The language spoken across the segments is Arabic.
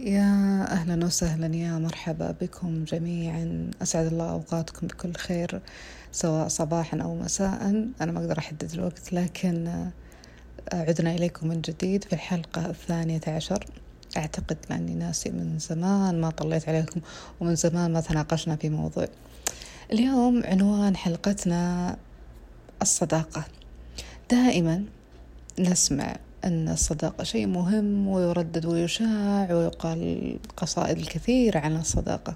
يا أهلا وسهلا يا مرحبا بكم جميعا. أسعد الله أوقاتكم بكل خير سواء صباحا أو مساء. أنا ما أقدر أحدد الوقت لكن عدنا إليكم من جديد في الحلقة الثانية عشر. أعتقد لأني ناسي من زمان ما طليت عليكم ومن زمان ما تناقشنا في موضوع. اليوم عنوان حلقتنا الصداقة. دائما نسمع أن الصداقة شيء مهم ويردد ويشاع ويقال قصائد الكثير عن الصداقة.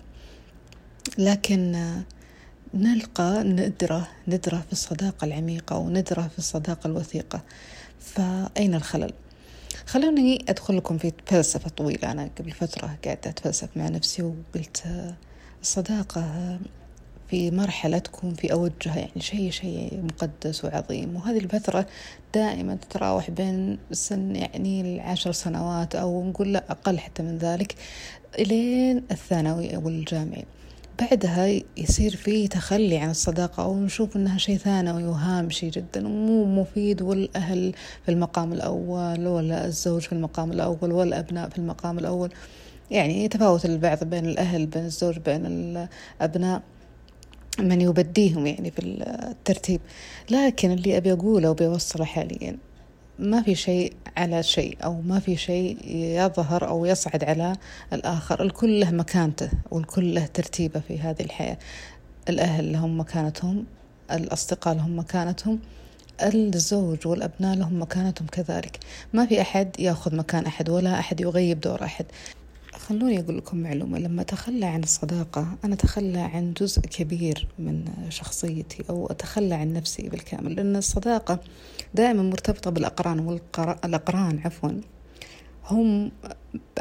لكن نلقى ندرة ندرة في الصداقة العميقة وندرة في الصداقة الوثيقة. فأين الخلل؟ خلوني أدخل لكم في فلسفة طويلة. أنا قبل فترة قاعدة أتفلسف مع نفسي وقلت الصداقة في مرحلة تكون في أوجها يعني شيء شيء مقدس وعظيم. وهذه الفترة دائما تتراوح بين سن يعني العشر سنوات أو نقول لا أقل حتى من ذلك إلين الثانوي أو الجامعي. بعدها يصير في تخلي عن الصداقة أو نشوف إنها شيء ثانوي وهامشي جدا ومو مفيد والأهل في المقام الأول ولا الزوج في المقام الأول والأبناء في المقام الأول. يعني يتفاوت البعض بين الأهل بين الزوج بين الأبناء. من يبديهم يعني في الترتيب. لكن اللي أبي أقوله وأبي أوصله حاليا ما في شيء على شيء أو ما في شيء يظهر أو يصعد على الآخر. الكل له مكانته والكل له ترتيبه في هذه الحياة. الأهل لهم مكانتهم الأصدقاء لهم مكانتهم الزوج والأبناء لهم مكانتهم كذلك. ما في أحد يأخذ مكان أحد ولا أحد يغيب دور أحد. خلوني أقول لكم معلومة. لما أتخلى عن الصداقة أنا أتخلى عن جزء كبير من شخصيتي أو أتخلى عن نفسي بالكامل لأن الصداقة دائما مرتبطة بالأقران والأقران عفوا. هم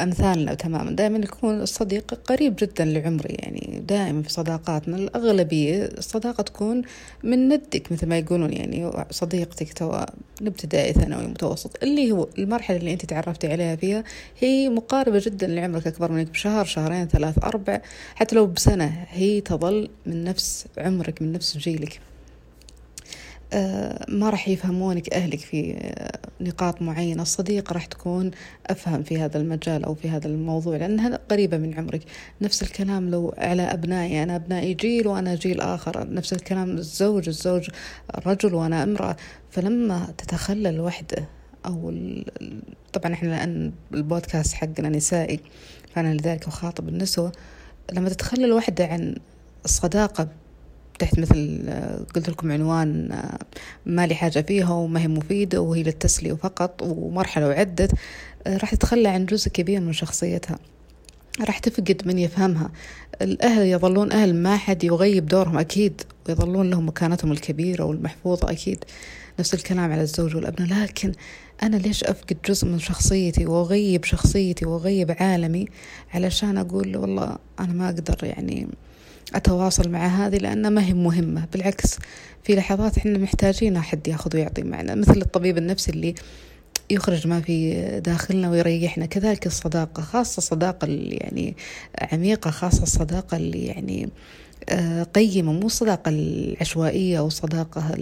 أمثالنا تماما. دائما يكون الصديق قريب جدا لعمري يعني دائما في صداقاتنا الأغلبية الصداقة تكون من ندك مثل ما يقولون يعني صديقتك توا الابتدائي ثانوي متوسط اللي هو المرحلة اللي أنت تعرفتي عليها فيها هي مقاربة جدا لعمرك أكبر منك بشهر شهرين ثلاث أربع حتى لو بسنة هي تظل من نفس عمرك من نفس جيلك. ما راح يفهمونك أهلك في آه، نقاط معينة. الصديقة راح تكون أفهم في هذا المجال أو في هذا الموضوع لأنها قريبة من عمرك. نفس الكلام لو على أبنائي. أنا أبنائي جيل وأنا جيل آخر. نفس الكلام الزوج الزوج رجل وأنا امرأة. فلما تتخلى الوحدة أو طبعا إحنا لأن البودكاست حقنا نسائي فأنا لذلك أخاطب النسوة. لما تتخلى الوحدة عن الصداقة تحت مثل قلت لكم عنوان ما لي حاجة فيها وما هي مفيدة وهي للتسلية فقط ومرحلة وعدت راح تتخلى عن جزء كبير من شخصيتها. راح تفقد من يفهمها. الأهل يظلون أهل ما حد يغيب دورهم أكيد ويظلون لهم مكانتهم الكبيرة والمحفوظة أكيد. نفس الكلام على الزوج والأبناء لكن أنا ليش أفقد جزء من شخصيتي وأغيب شخصيتي وأغيب عالمي؟ علشان أقول والله أنا ما أقدر يعني أتواصل مع هذه لأنها ما هي مهمة. بالعكس في لحظات إحنا محتاجين أحد يأخذ ويعطي معنا مثل الطبيب النفسي اللي يخرج ما في داخلنا ويريحنا. كذلك الصداقة خاصة الصداقة اللي يعني عميقة خاصة الصداقة اللي يعني آه، قيمة مو الصداقة العشوائية أو الصداقة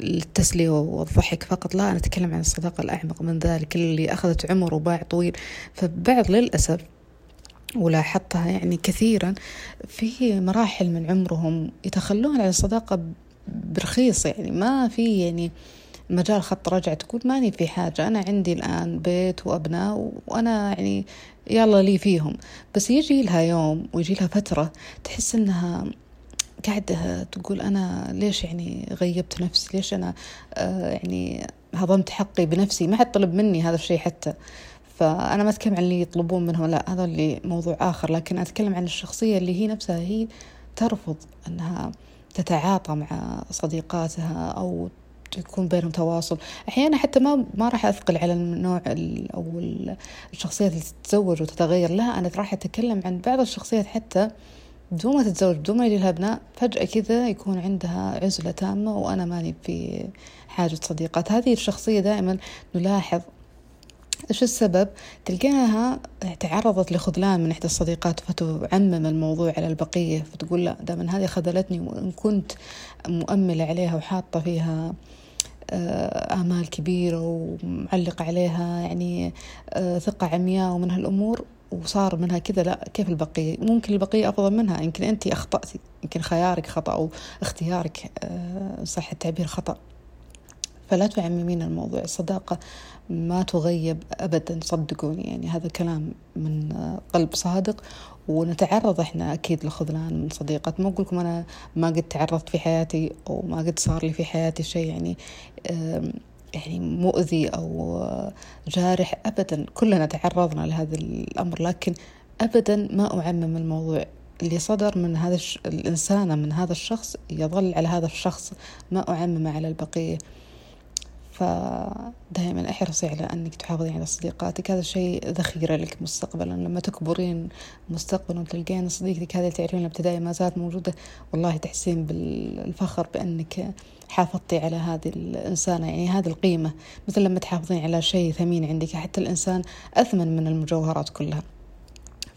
التسلية والضحك فقط. لا أنا أتكلم عن الصداقة الأعمق. من ذلك اللي أخذت عمر وباع طويل. فبعض للأسف ولاحظتها يعني كثيرا في مراحل من عمرهم يتخلون عن الصداقة برخيص. يعني ما في يعني مجال خط رجع تقول ماني في حاجة أنا عندي الآن بيت وأبناء وأنا يعني يلا لي فيهم. بس يجي لها يوم ويجي لها فترة تحس إنها قاعدة تقول أنا ليش يعني غيبت نفسي؟ ليش أنا آه يعني هضمت حقي بنفسي؟ ما حد طلب مني هذا الشيء حتى. فأنا ما أتكلم عن اللي يطلبون منهم لا هذا اللي موضوع آخر. لكن أتكلم عن الشخصية اللي هي نفسها هي ترفض أنها تتعاطى مع صديقاتها أو يكون بينهم تواصل. أحيانا حتى ما ما راح أثقل على النوع أو الشخصيات اللي تتزوج وتتغير. لا أنا راح أتكلم عن بعض الشخصيات حتى بدون ما تتزوج بدون ما يجي لها أبناء فجأة كذا يكون عندها عزلة تامة وأنا ماني في حاجة صديقات. هذه الشخصية دائما نلاحظ إيش السبب؟ تلقاها تعرضت لخذلان من إحدى الصديقات فتعمم الموضوع على البقية فتقول لا دام هذه خذلتني وإن كنت مؤملة عليها وحاطة فيها آه، آمال كبيرة ومعلقة عليها يعني آه، ثقة عمياء ومن هالأمور وصار منها كذا لا كيف البقية ممكن البقية أفضل منها يمكن أنت أخطأتي يمكن خيارك خطأ أو اختيارك آه، صح التعبير خطأ فلا تعممين الموضوع. الصداقة ما تغيب أبدا صدقوني. يعني هذا كلام من قلب صادق ونتعرض إحنا أكيد لخذلان من صديقات ما أقول لكم أنا ما قد تعرضت في حياتي أو ما قد صار لي في حياتي شيء يعني يعني مؤذي أو جارح ابدا. كلنا تعرضنا لهذا الأمر لكن ابدا ما أعمم الموضوع. اللي صدر من هذا الإنسانة من هذا الشخص يظل على هذا الشخص ما أعممه على البقية. فدائما أحرصي على أنك تحافظين على صديقاتك. هذا شيء ذخيرة لك مستقبلا. لما تكبرين مستقبلا وتلقين صديقتك هذه تعرفين الابتدائية ما زالت موجودة. والله تحسين بالفخر بأنك حافظتي على هذه الإنسانة يعني هذه القيمة. مثل لما تحافظين على شيء ثمين عندك حتى الإنسان أثمن من المجوهرات كلها.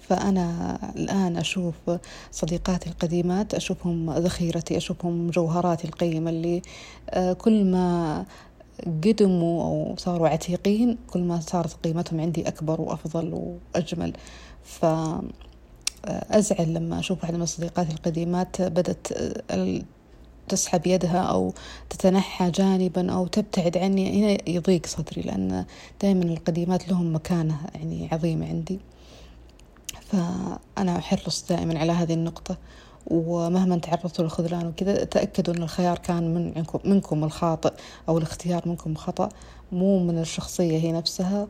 فأنا الآن أشوف صديقاتي القديمات أشوفهم ذخيرتي أشوفهم جوهراتي القيمة اللي آه، كل ما قدموا أو صاروا عتيقين كل ما صارت قيمتهم عندي أكبر وأفضل وأجمل. ف أزعل لما أشوف واحدة من صديقاتي القديمات بدأت تسحب يدها أو تتنحى جانبا أو تبتعد عني. هنا يضيق صدري لأن دائما القديمات لهم مكانة يعني عظيمة عندي. فأنا أحرص دائما على هذه النقطة. ومهما تعرضتوا للخذلان وكذا تأكدوا أن الخيار كان منكم, منكم الخاطئ أو الاختيار منكم خطأ مو من الشخصية هي نفسها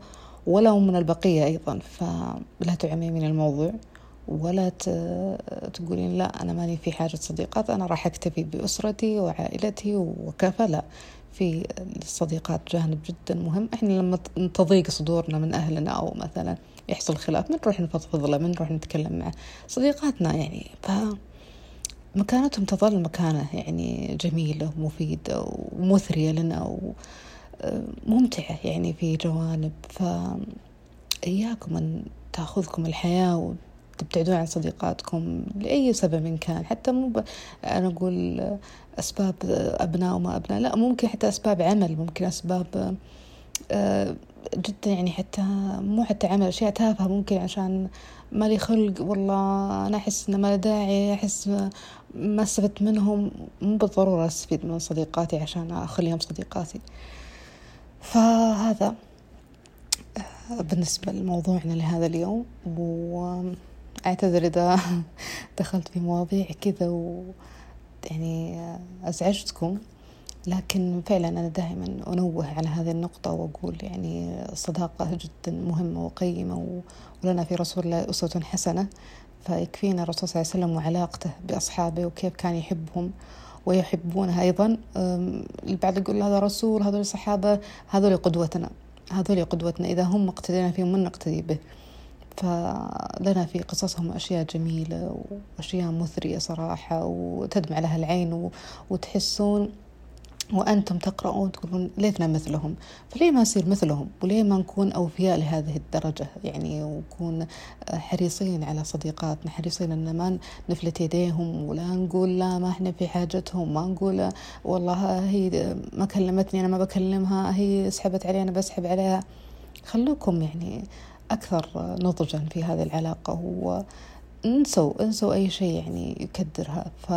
ولا من البقية أيضا. فلا تعممين الموضوع ولا تقولين لا أنا ماني في حاجة صديقات أنا راح أكتفي بأسرتي وعائلتي وكفى. لا في الصديقات جانب جدا مهم. إحنا لما تضيق صدورنا من أهلنا أو مثلا يحصل خلاف من نروح نفضفض له من نروح نتكلم معه صديقاتنا يعني. ف مكانتهم تظل مكانة يعني جميلة ومفيدة ومثرية لنا وممتعة يعني في جوانب. فإياكم أن تأخذكم الحياة وتبتعدون عن صديقاتكم لأي سبب كان. حتى مو ب... أنا أقول أسباب أبناء وما أبناء لا ممكن حتى أسباب عمل ممكن أسباب آه، جدا يعني حتى مو حتى عمل أشياء تافهة ممكن عشان ما لي خلق والله أنا أحس إنه ما داعي أحس ما استفدت منهم مو بالضرورة أستفيد من صديقاتي عشان أخليهم صديقاتي. فهذا آه، بالنسبة لموضوعنا لهذا اليوم وأعتذر إذا دخلت في مواضيع كذا و يعني أزعجتكم. لكن فعلا أنا دائما أنوه على هذه النقطة وأقول يعني الصداقة جدا مهمة وقيمة ولنا في رسول الله أسوة حسنة. فيكفينا الرسول صلى الله عليه وسلم وعلاقته بأصحابه وكيف كان يحبهم ويحبونها أيضا. البعض يقول هذا رسول هذول الصحابة هذول قدوتنا هذول قدوتنا. إذا هم اقتدينا فيهم من نقتدي به؟ فلنا في قصصهم أشياء جميلة وأشياء مثرية صراحة وتدمع لها العين وتحسون وأنتم تقرؤون تقولون ليتنا مثلهم. فليه ما نصير مثلهم؟ وليه ما نكون أوفياء لهذه الدرجة؟ يعني ونكون حريصين على صديقاتنا حريصين أن ما نفلت يديهم ولا نقول لا ما إحنا في حاجتهم ما نقول والله هي ما كلمتني أنا ما بكلمها هي سحبت علي أنا بسحب عليها. خلوكم يعني أكثر نضجا في هذه العلاقة وانسوا انسوا أي شيء يعني يكدرها. ف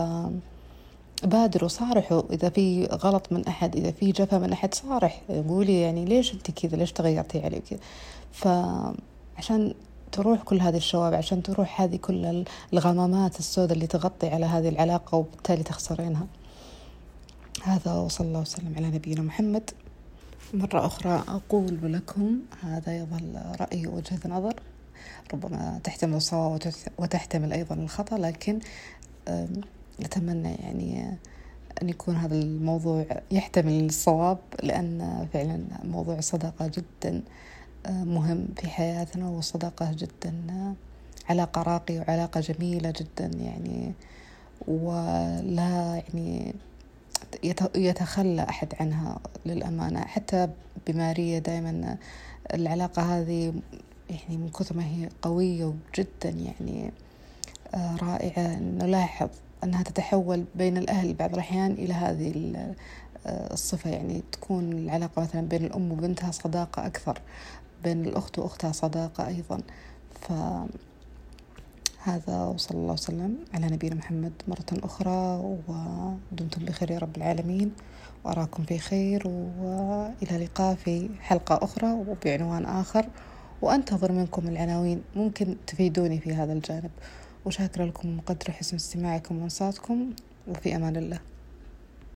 بادروا صارحوا إذا في غلط من أحد إذا في جفا من أحد صارح. قولي يعني ليش أنت كذا؟ ليش تغيرتي علي كذا فعشان تروح كل هذه الشوابع عشان تروح هذه كل الغمامات السوداء اللي تغطي على هذه العلاقة وبالتالي تخسرينها. هذا وصلى الله وسلم على نبينا محمد. مرة أخرى أقول لكم هذا يظل رأي وجهة نظر. ربما تحتمل الصواب وتحتمل أيضا الخطأ لكن نتمنى يعني أن يكون هذا الموضوع يحتمل الصواب لأن فعلا موضوع الصداقة جدا آه، مهم في حياتنا والصداقة جدا آه، علاقة راقية وعلاقة جميلة جدا يعني ولا يعني يتخلى أحد عنها للأمانة. حتى بمارية دائما العلاقة هذه يعني من كثر ما هي قوية وجدا يعني آه، رائعة. نلاحظ أنها تتحول بين الأهل بعض الأحيان إلى هذه آه، الصفة. يعني تكون العلاقة مثلا بين الأم وبنتها صداقة أكثر بين الأخت وأختها صداقة أيضا. ف هذا وصلى الله وسلم على نبينا محمد مرة أخرى ودمتم بخير يا رب العالمين. وأراكم في خير وإلى لقاء في حلقة أخرى وبعنوان آخر. وأنتظر منكم العناوين ممكن تفيدوني في هذا الجانب. وشاكرة لكم قدر حسن استماعكم وانصاتكم وفي أمان الله.